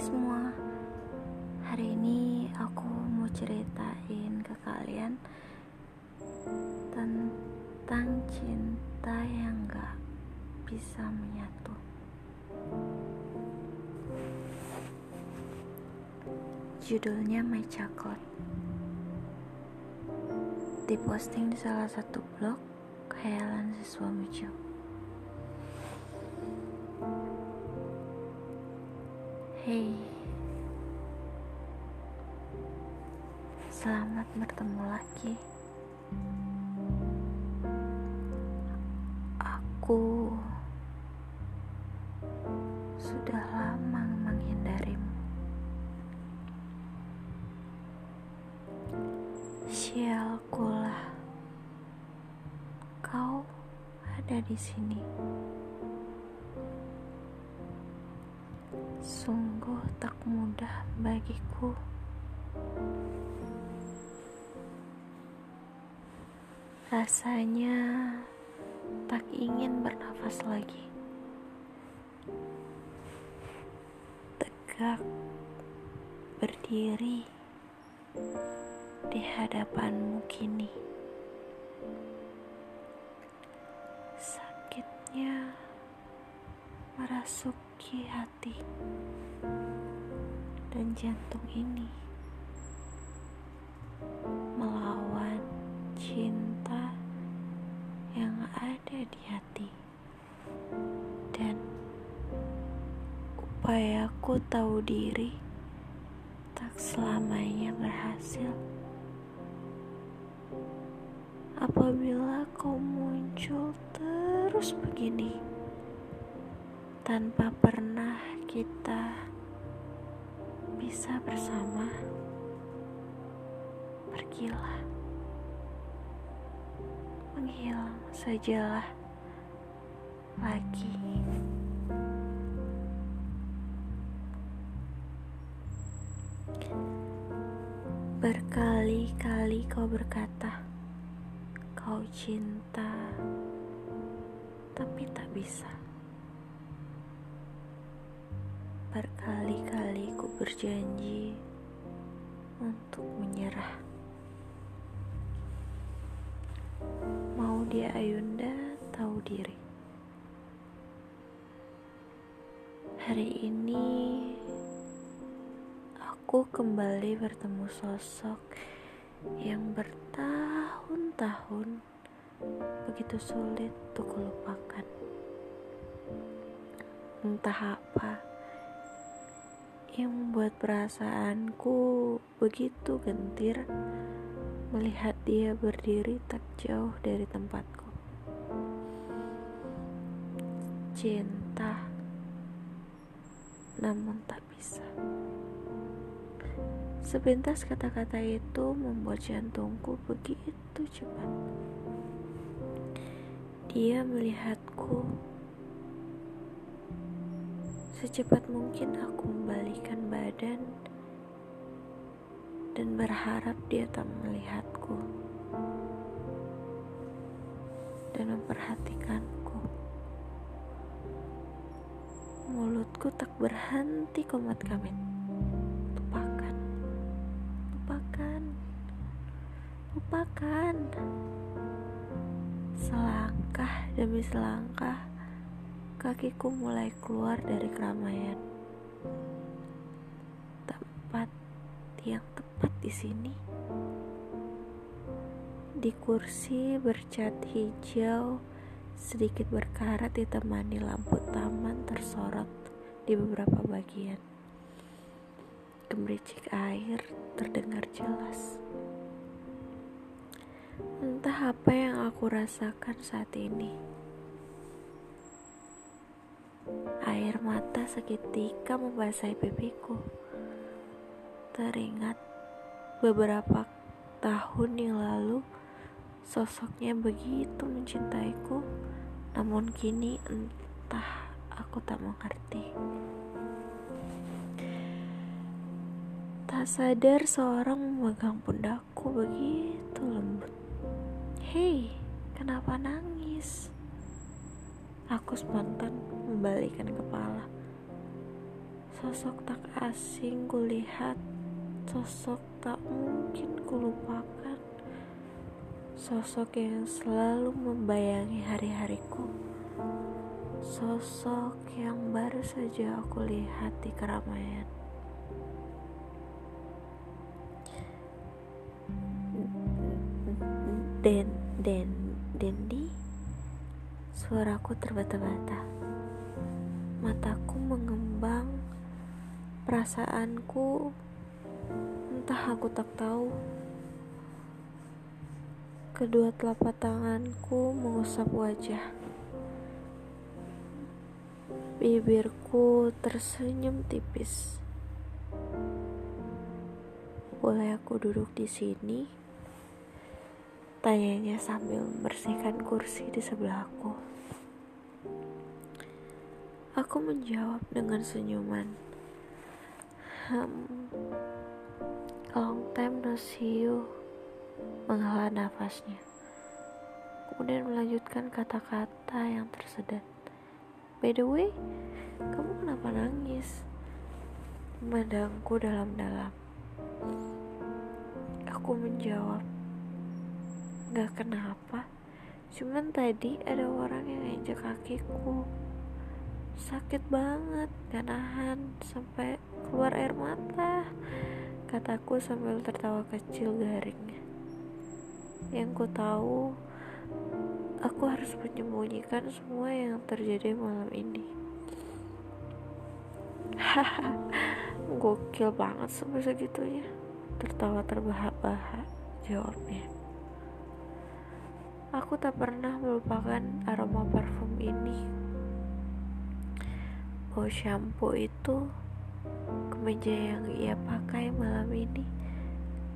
semua. Hari ini aku mau ceritain ke kalian Tentang cinta yang gak bisa menyatu. Judulnya My Chocolate. Diposting di salah satu blog Khayalan Siswa Mujo Hey, selamat bertemu lagi. Aku sudah lama menghindarimu. Sialkulah, kau ada di sini. Sungguh tak mudah bagiku. Rasanya tak ingin bernafas lagi. Tegak berdiri di hadapanmu kini. Sakitnya merasuki hati dan jantung ini melawan cinta yang ada di hati. Dan upayaku tahu diri tak selamanya berhasil. Apabila kau muncul terus begini tanpa pernah kita bisa bersama, pergilah, menghilang sajalah lagi. Berkali-kali kau berkata, kau cinta, tapi tak bisa. Berkali-kali ku berjanji untuk menyerah. Mau dia Ayunda tahu diri. Hari ini aku kembali bertemu sosok yang bertahun-tahun begitu sulit untuk lupakan. Entah apa yang membuat perasaanku begitu gentir melihat dia berdiri tak jauh dari tempatku. Cinta, namun tak bisa. Sepintas kata-kata itu membuat jantungku begitu cepat. Dia melihatku Secepat mungkin aku membalikan badan dan berharap dia tak melihatku dan memperhatikanku. Mulutku tak berhenti komat kamit. Lupakan, lupakan, lupakan. Selangkah demi selangkah kakiku mulai keluar dari keramaian. Tempat yang tepat di sini. Di kursi bercat hijau, sedikit berkarat ditemani lampu taman tersorot di beberapa bagian. Gemericik air terdengar jelas. Entah apa yang aku rasakan saat ini. Air mata seketika membasahi pipiku. Teringat beberapa tahun yang lalu sosoknya begitu mencintaiku, namun kini entah aku tak mengerti. Tak sadar seorang memegang pundakku begitu lembut. Hei, kenapa nangis? Aku spontan membalikkan kepala. Sosok tak asing kulihat Sosok tak mungkin kulupakan. Sosok yang selalu membayangi hari-hariku. Sosok yang baru saja aku lihat di keramaian. Den, Den, Dendi Suaraku terbata-bata Mataku mengembang Perasaanku Entah aku tak tahu Kedua telapak tanganku mengusap wajah Bibirku tersenyum tipis Boleh aku duduk di sini? Tanyanya sambil membersihkan kursi di sebelahku. Aku menjawab dengan senyuman. Hmm, long time no see you. Menghela nafasnya. Kemudian melanjutkan kata-kata yang tersedat. By the way, kamu kenapa nangis? Memandangku dalam-dalam. Aku menjawab, gak kenapa, cuman tadi ada orang yang injak kakiku. Sakit banget, gak nahan, sampai keluar air mata. Kataku sambil tertawa kecil garing. Yang ku tahu, aku harus menyembunyikan semua yang terjadi malam ini. Haha, gokil banget sampai segitunya. Tertawa terbahak-bahak jawabnya. Aku tak pernah melupakan aroma parfum ini. Bau shampoo itu kemeja yang ia pakai malam ini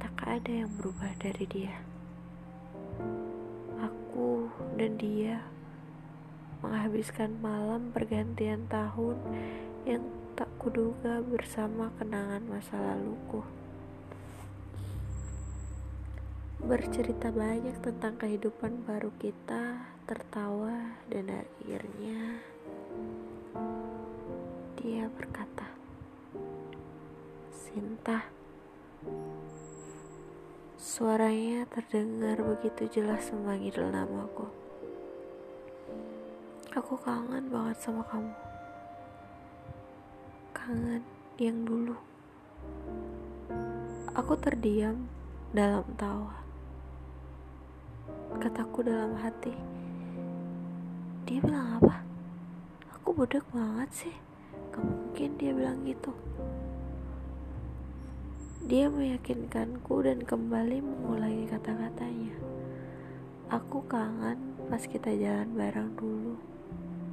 tak ada yang berubah dari dia aku dan dia menghabiskan malam pergantian tahun yang tak kuduga bersama kenangan masa laluku. Bercerita banyak tentang kehidupan baru kita, tertawa dan akhirnya dia berkata, "Sinta, Suaranya terdengar begitu jelas memanggil namaku. Aku kangen banget sama kamu. Kangen yang dulu. Aku terdiam dalam tawa. Kataku dalam hati. Dia bilang apa? Aku bodoh banget sih. Gak mungkin dia bilang gitu. Dia meyakinkanku dan kembali mengulangi kata-katanya. Aku kangen pas kita jalan bareng dulu.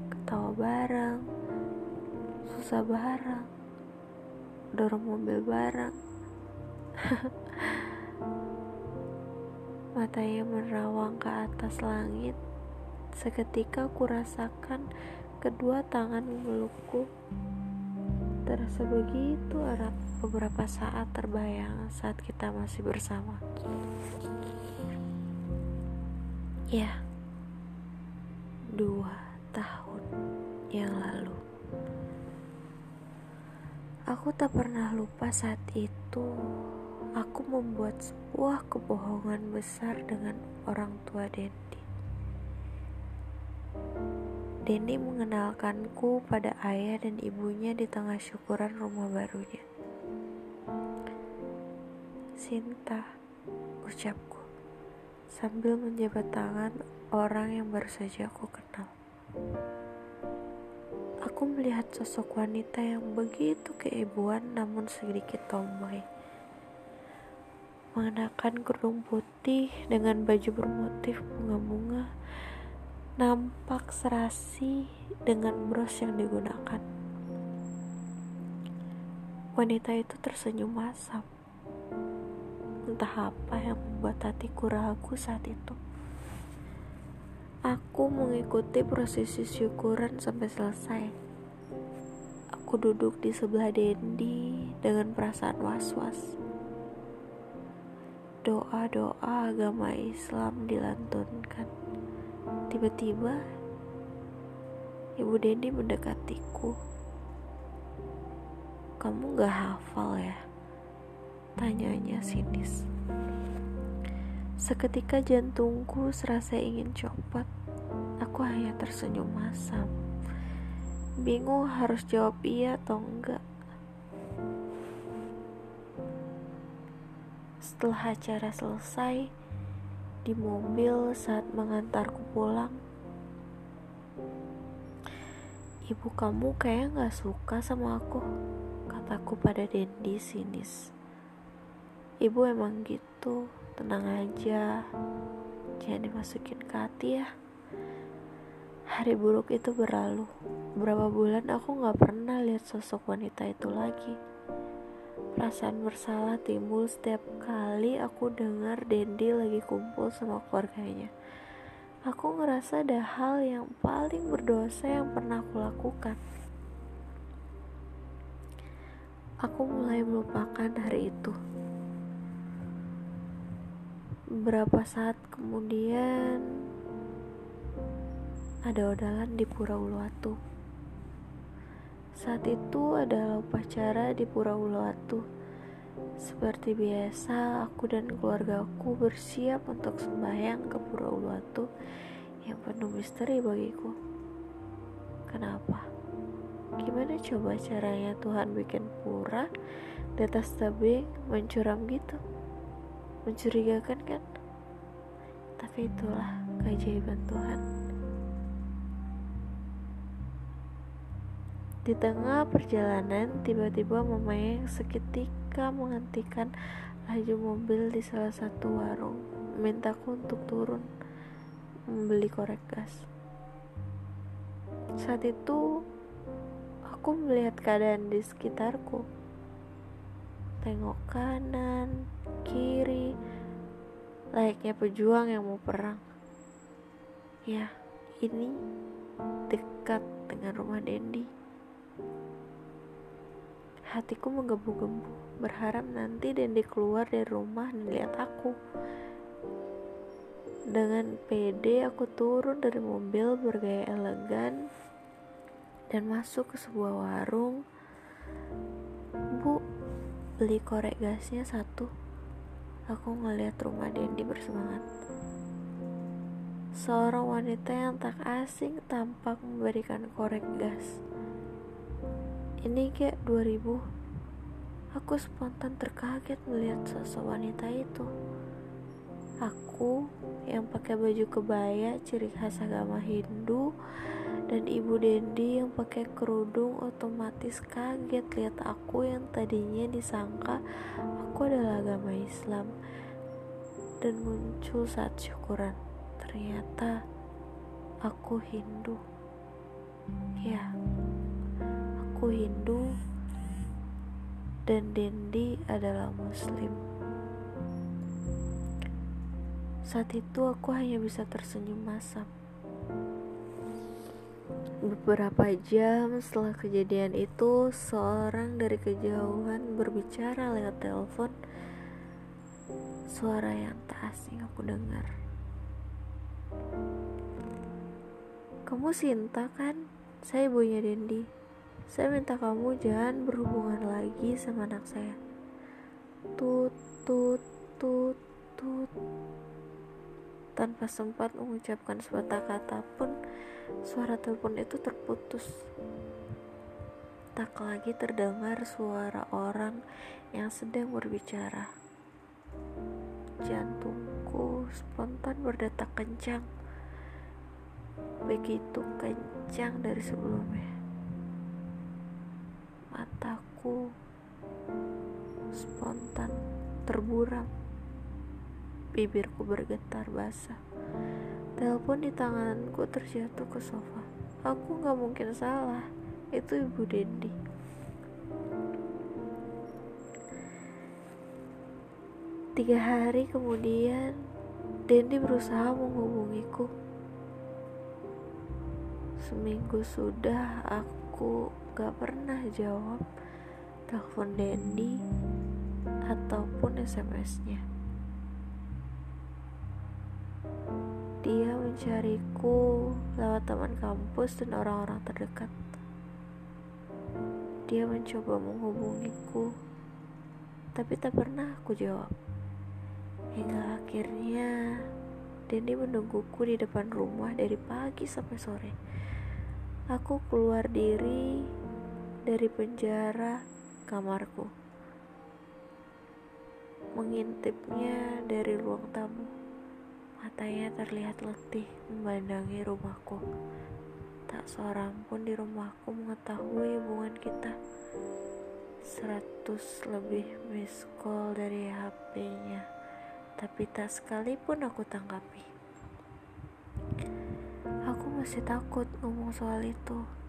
Ketawa bareng, susah bareng, dorong mobil bareng. Matanya menerawang ke atas langit. Seketika aku rasakan kedua tangan memelukku. Terasa begitu erat beberapa saat terbayang saat kita masih bersama. Ya, dua tahun yang lalu. Aku tak pernah lupa saat itu aku membuat sebuah kebohongan besar dengan orang tua Dendi. Dendi mengenalkanku pada ayah dan ibunya di tengah syukuran rumah barunya. Sinta, ucapku, sambil menjabat tangan orang yang baru saja aku kenal. Aku melihat sosok wanita yang begitu keibuan namun sedikit tomboy. Mengenakan kerudung putih dengan baju bermotif bunga-bunga, nampak serasi dengan bros yang digunakan. Wanita itu tersenyum masam Entah apa yang membuat hatiku ragu saat itu. Aku mengikuti prosesi syukuran sampai selesai. Aku duduk di sebelah Dendi dengan perasaan was-was. Doa-doa agama Islam dilantunkan. Tiba-tiba, Ibu Dendi mendekatiku. kamu gak hafal ya? Tanyanya sinis. Seketika jantungku serasa ingin copot. Aku hanya tersenyum masam. Bingung harus jawab iya atau enggak. Setelah acara selesai, di mobil saat mengantarku pulang, ibu kamu kayak gak suka sama aku, kataku pada Dendi sinis. Ibu emang gitu, tenang aja, jangan dimasukin ke hati ya. Hari buruk itu berlalu. Berapa bulan aku gak pernah lihat sosok wanita itu lagi. Perasaan bersalah timbul setiap kali aku dengar Dendi lagi kumpul sama keluarganya. Aku ngerasa ada hal yang paling berdosa yang pernah aku lakukan. Aku mulai melupakan hari itu. Beberapa saat kemudian, ada odalan di Pura Uluwatu. Saat itu adalah upacara di Pura Uluwatu. Seperti biasa, aku dan keluargaku bersiap untuk sembahyang ke Pura Uluwatu yang penuh misteri bagiku. Kenapa? Gimana coba caranya Tuhan bikin pura di atas tebing mencuram gitu? Mencurigakan kan? Tapi itulah keajaiban Tuhan. Di tengah perjalanan, tiba-tiba mama yang seketika menghentikan laju mobil di salah satu warung, memintaku untuk turun membeli korek gas. Saat itu, aku melihat keadaan di sekitarku. Tengok kanan, kiri, layaknya pejuang yang mau perang. Ya, ini dekat dengan rumah Dendi. Hatiku menggebu-gebu, berharap nanti Dendi keluar dari rumah dan lihat aku. Dengan pede aku turun dari mobil bergaya elegan dan masuk ke sebuah warung. Bu, beli korek gasnya satu. Aku ngeliat rumah Dendi bersemangat. Seorang wanita yang tak asing tampak memberikan korek gas ini kayak 2000 aku spontan terkaget melihat sosok wanita itu. Aku yang pakai baju kebaya ciri khas agama Hindu dan ibu Dendi yang pakai kerudung otomatis kaget lihat aku yang tadinya disangka aku adalah agama Islam dan muncul saat syukuran. Ternyata aku Hindu. Ya aku Hindu dan Dendi adalah Muslim. Saat itu aku hanya bisa tersenyum masam. Beberapa jam setelah kejadian itu, seorang dari kejauhan berbicara lewat telepon. Suara yang tak asing aku dengar. Kamu Sinta kan? Saya ibunya Dendi. Saya minta kamu jangan berhubungan lagi sama anak saya. Tut, tut, tut, tut. Tanpa sempat mengucapkan sepatah kata pun, suara telepon itu terputus. Tak lagi terdengar suara orang yang sedang berbicara. Jantungku spontan berdetak kencang, begitu kencang dari sebelumnya mataku spontan terburam. Bibirku bergetar basah. Telepon di tanganku terjatuh ke sofa. Aku gak mungkin salah. Itu ibu Dendi. Tiga hari kemudian Dendi berusaha menghubungiku. Seminggu sudah aku gak pernah jawab telepon Dendi ataupun SMS-nya. Dia mencariku lewat teman kampus dan orang-orang terdekat. Dia mencoba menghubungiku, tapi tak pernah aku jawab. Hingga akhirnya Dendi menungguku di depan rumah dari pagi sampai sore. Aku keluar diri dari penjara kamarku, mengintipnya dari ruang tamu. Matanya terlihat letih memandangi rumahku. Tak seorang pun di rumahku mengetahui hubungan kita. Seratus lebih miss call dari HP-nya tapi tak sekalipun aku tanggapi. Aku masih takut ngomong soal itu.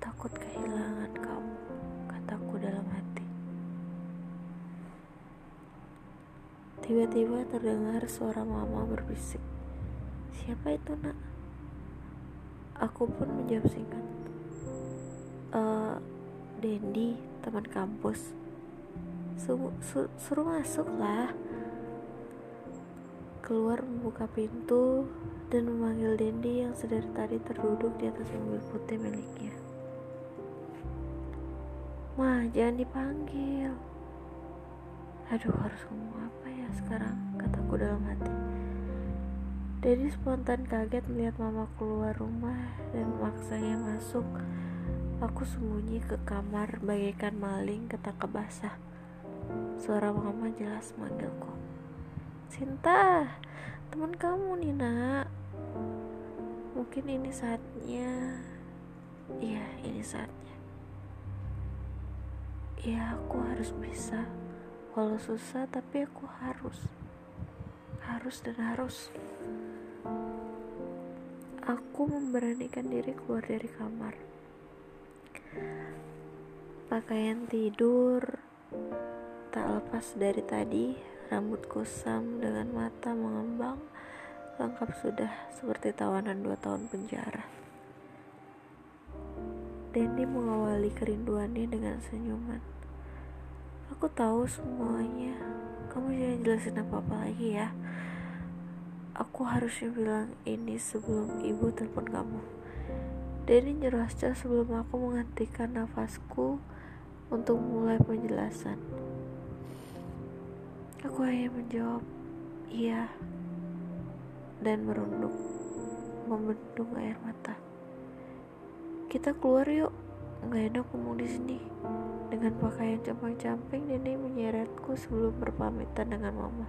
Aku takut kehilangan kamu, kataku dalam hati. Tiba-tiba terdengar suara mama berbisik. Siapa itu nak? Aku pun menjawab singkat. Eh, Dendi, teman kampus suruh, suruh masuk lah keluar membuka pintu dan memanggil Dendi yang sedari tadi terduduk di atas mobil putih miliknya. Ma, jangan dipanggil. Aduh, harus ngomong apa ya sekarang? Kataku dalam hati. Dedi spontan kaget melihat mama keluar rumah dan memaksanya masuk. Aku sembunyi ke kamar bagaikan maling ketangkap basah. Suara mama jelas manggilku. Cinta, teman kamu nih nak. Mungkin ini saatnya. Iya, ini saatnya. Ya, aku harus bisa. Walau susah, tapi aku harus. Harus dan harus. Aku memberanikan diri keluar dari kamar. Pakaian tidur, Tak lepas dari tadi, rambut kusam dengan mata mengembang, lengkap sudah seperti tawanan dua tahun penjara. Dendi mengawali kerinduannya dengan senyuman. Aku tahu semuanya. Kamu jangan jelasin apa-apa lagi ya. Aku harusnya bilang ini sebelum ibu telepon kamu. Denny nyerocos sebelum aku menghentikan nafasku untuk mulai penjelasan. Aku hanya menjawab iya dan merunduk, membendung air mata. Kita keluar yuk, nggak enak ngomong di sini. Dengan pakaian camping-camping, Nenek menyeretku sebelum berpamitan dengan Mama.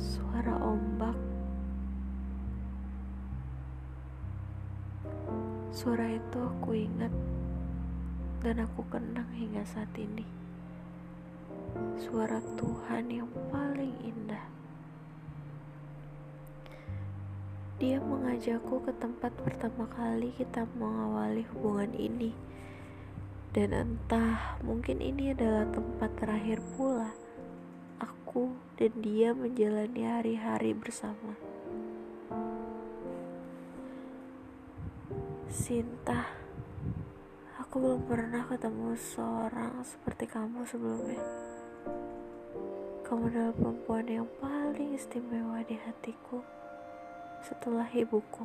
Suara ombak Suara itu aku ingat dan aku kenang hingga saat ini. Suara Tuhan yang paling indah. Dia mengajakku ke tempat pertama kali kita mengawali hubungan ini. Dan entah, mungkin ini adalah tempat terakhir pula aku dan dia menjalani hari-hari bersama. Sinta Aku belum pernah ketemu seorang seperti kamu sebelumnya. Kamu adalah perempuan yang paling istimewa di hatiku setelah ibuku.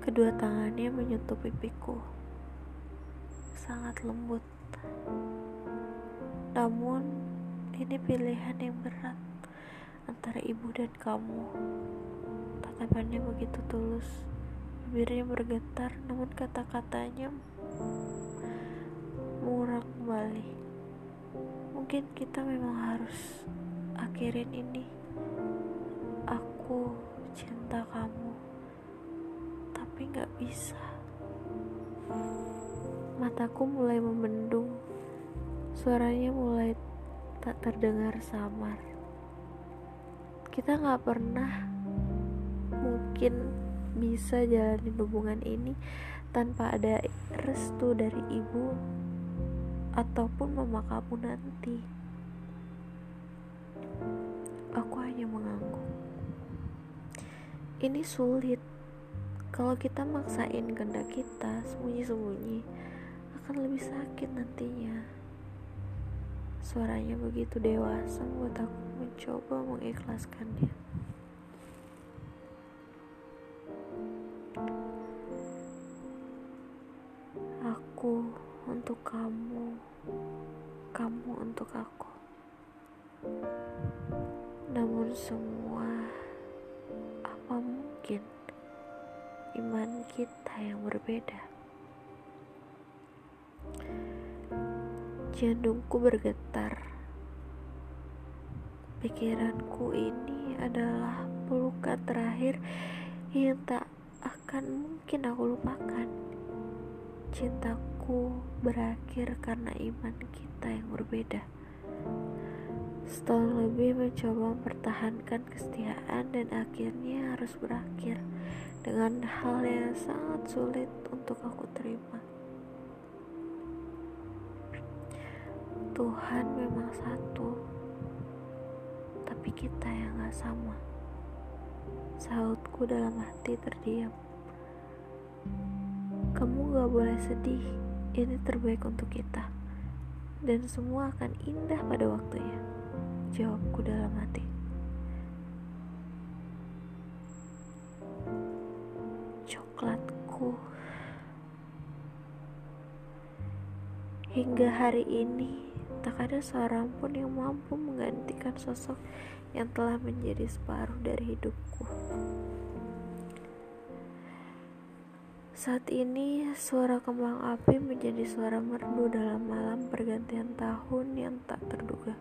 Kedua tangannya menyentuh pipiku, sangat lembut. Namun, ini pilihan yang berat antara ibu dan kamu. Tatapannya begitu tulus bibirnya bergetar namun kata-katanya murah kembali mungkin kita memang harus akhirin ini aku cinta kamu tapi gak bisa mataku mulai membendung suaranya mulai tak terdengar samar kita gak pernah mungkin bisa jalanin hubungan ini tanpa ada restu dari ibu ataupun mama kamu nanti. Aku hanya mengangguk ini sulit. Kalau kita maksain kehendak kita sembunyi-sembunyi akan lebih sakit nantinya. Suaranya begitu dewasa buat aku mencoba mengikhlaskannya. Aku untuk kamu kamu untuk aku. Namun semua mungkin iman kita yang berbeda? Jantungku bergetar. Pikiranku ini adalah pelukan terakhir yang tak akan mungkin aku lupakan. Cintaku berakhir karena iman kita yang berbeda. Setahun lebih mencoba mempertahankan kesetiaan dan akhirnya harus berakhir dengan hal yang sangat sulit untuk aku terima. Tuhan memang satu, tapi kita yang gak sama. Sautku dalam hati terdiam. Kamu gak boleh sedih, ini terbaik untuk kita. Dan semua akan indah pada waktunya. Jawabku dalam hati. Coklatku. Hingga hari ini Tak ada seorang pun yang mampu menggantikan sosok yang telah menjadi separuh dari hidupku. Saat ini, suara kembang api menjadi suara merdu dalam malam pergantian tahun yang tak terduga.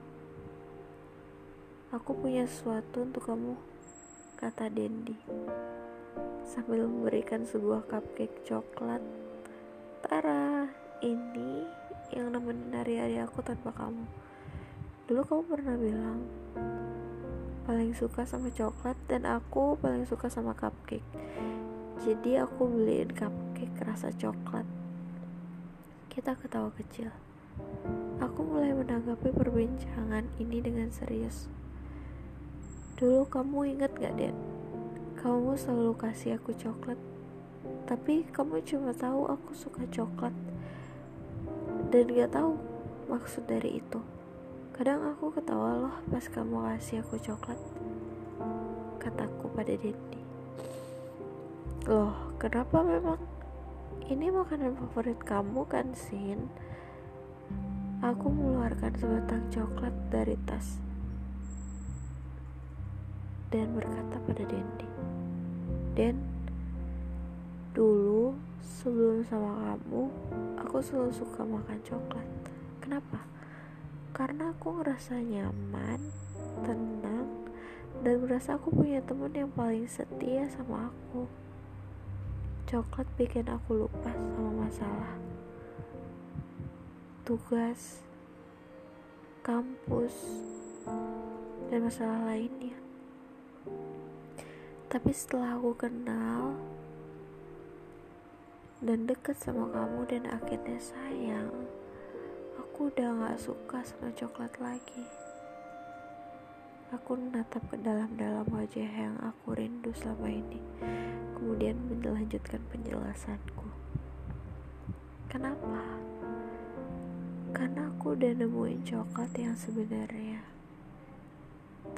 Aku punya sesuatu untuk kamu, kata Dendi, sambil memberikan sebuah cupcake coklat. Tara, ini yang nemenin hari-hari aku tanpa kamu. Dulu kamu pernah bilang paling suka sama coklat dan aku paling suka sama cupcake. Jadi aku beliin cupcake rasa coklat. Kita ketawa kecil. Aku mulai menanggapi perbincangan ini dengan serius dulu kamu inget gak Den kamu selalu kasih aku coklat tapi kamu cuma tahu aku suka coklat dan gak tahu maksud dari itu. Kadang aku ketawa loh pas kamu kasih aku coklat. Kataku pada Dendi. Loh, kenapa memang? Ini makanan favorit kamu kan, Sin? Aku mengeluarkan sebatang coklat dari tas dan berkata pada Dendi, Den, dulu sebelum sama kamu aku selalu suka makan coklat. Kenapa? Karena aku ngerasa nyaman tenang dan merasa aku punya teman yang paling setia sama aku. Coklat bikin aku lupa sama masalah tugas kampus dan masalah lainnya tapi setelah aku kenal dan deket sama kamu dan akhirnya sayang aku udah gak suka sama coklat lagi. Aku menatap ke dalam-dalam wajah yang aku rindu selama ini kemudian melanjutkan penjelasanku. Kenapa? karena aku udah nemuin coklat yang sebenarnya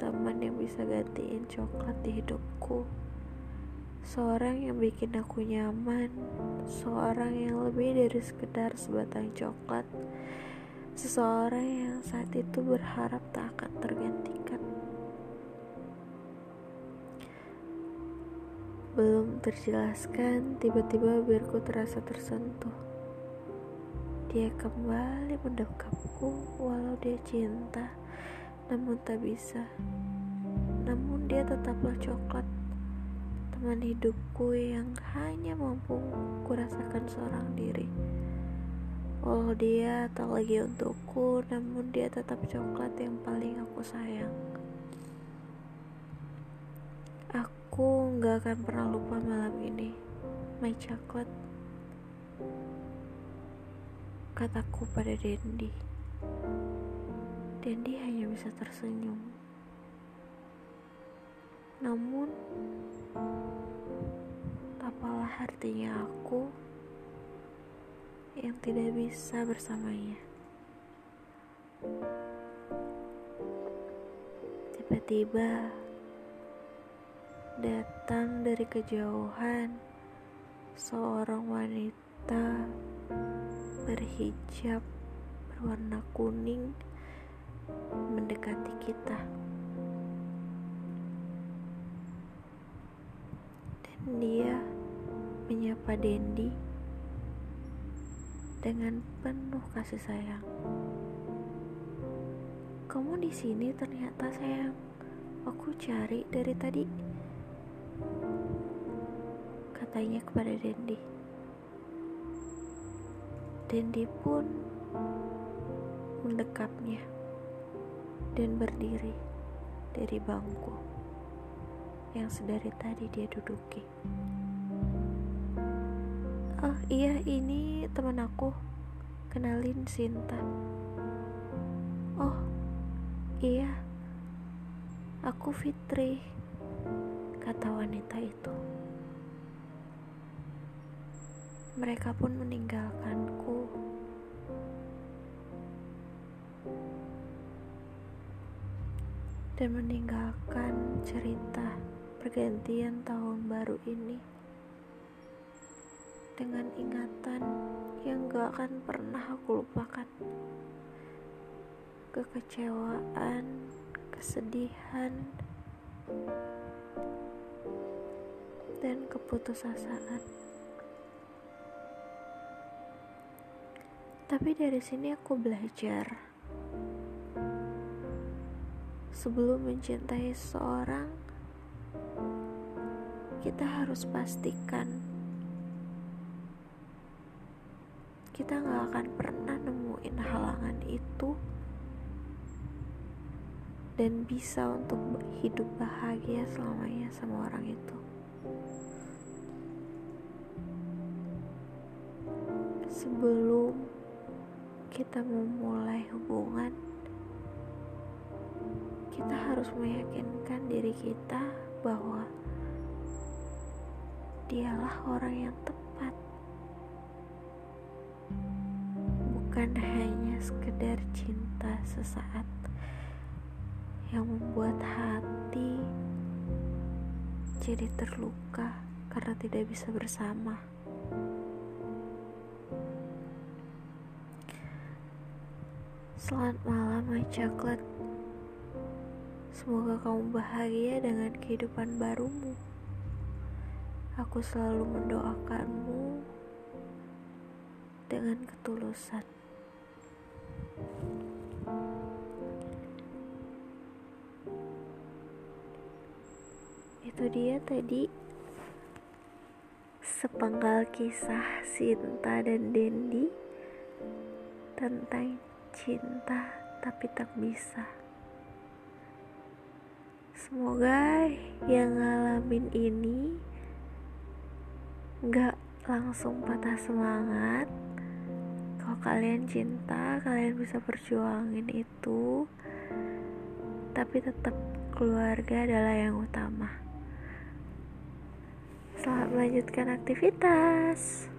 teman yang bisa gantiin coklat di hidupku seorang yang bikin aku nyaman, seorang yang lebih dari sekedar sebatang coklat, seseorang yang saat itu berharap tak akan tergantikan. Belum terjelaskan, tiba-tiba biarku terasa tersentuh. Dia kembali mendekapku walau dia cinta, namun tak bisa. Namun dia tetaplah coklat teman hidupku yang hanya mampu kurasakan seorang diri. Oh dia tak lagi untukku, namun dia tetap coklat yang paling aku sayang. Aku gak akan pernah lupa malam ini, my coklat. Kataku pada Dendi. Dendi hanya bisa tersenyum. Namun, apalah artinya aku yang tidak bisa bersamanya. Tiba-tiba datang dari kejauhan seorang wanita berhijab berwarna kuning mendekati kita. Dan dia menyapa Dendi dengan penuh kasih sayang. Kamu di sini ternyata sayang. Aku cari dari tadi. Katanya kepada Dendi. Dendi pun mendekapnya dan berdiri dari bangku yang sedari tadi dia duduki. Oh iya ini teman aku. Kenalin Sinta. Oh iya. Aku Fitri Kata wanita itu. Mereka pun meninggalkanku Dan meninggalkan cerita pergantian tahun baru ini dengan ingatan yang gak akan pernah aku lupakan. Kekecewaan, kesedihan, dan keputusasaan. Tapi dari sini aku belajar. Sebelum mencintai seseorang, kita harus pastikan kita gak akan pernah nemuin halangan itu dan bisa untuk hidup bahagia selamanya sama orang itu. Sebelum kita memulai hubungan, kita harus meyakinkan diri kita bahwa dialah orang yang tepat bukan hanya sekedar cinta sesaat yang membuat hati jadi terluka karena tidak bisa bersama. Selamat malam, my chocolate. Semoga kamu bahagia dengan kehidupan barumu. Aku selalu mendoakanmu dengan ketulusan. Itu dia tadi sepenggal kisah Sinta dan Dendi tentang cinta tapi tak bisa. Semoga yang ngalamin ini gak langsung patah semangat. Kalau kalian cinta kalian bisa perjuangin itu. Tapi tetap keluarga adalah yang utama. Selamat melanjutkan aktivitas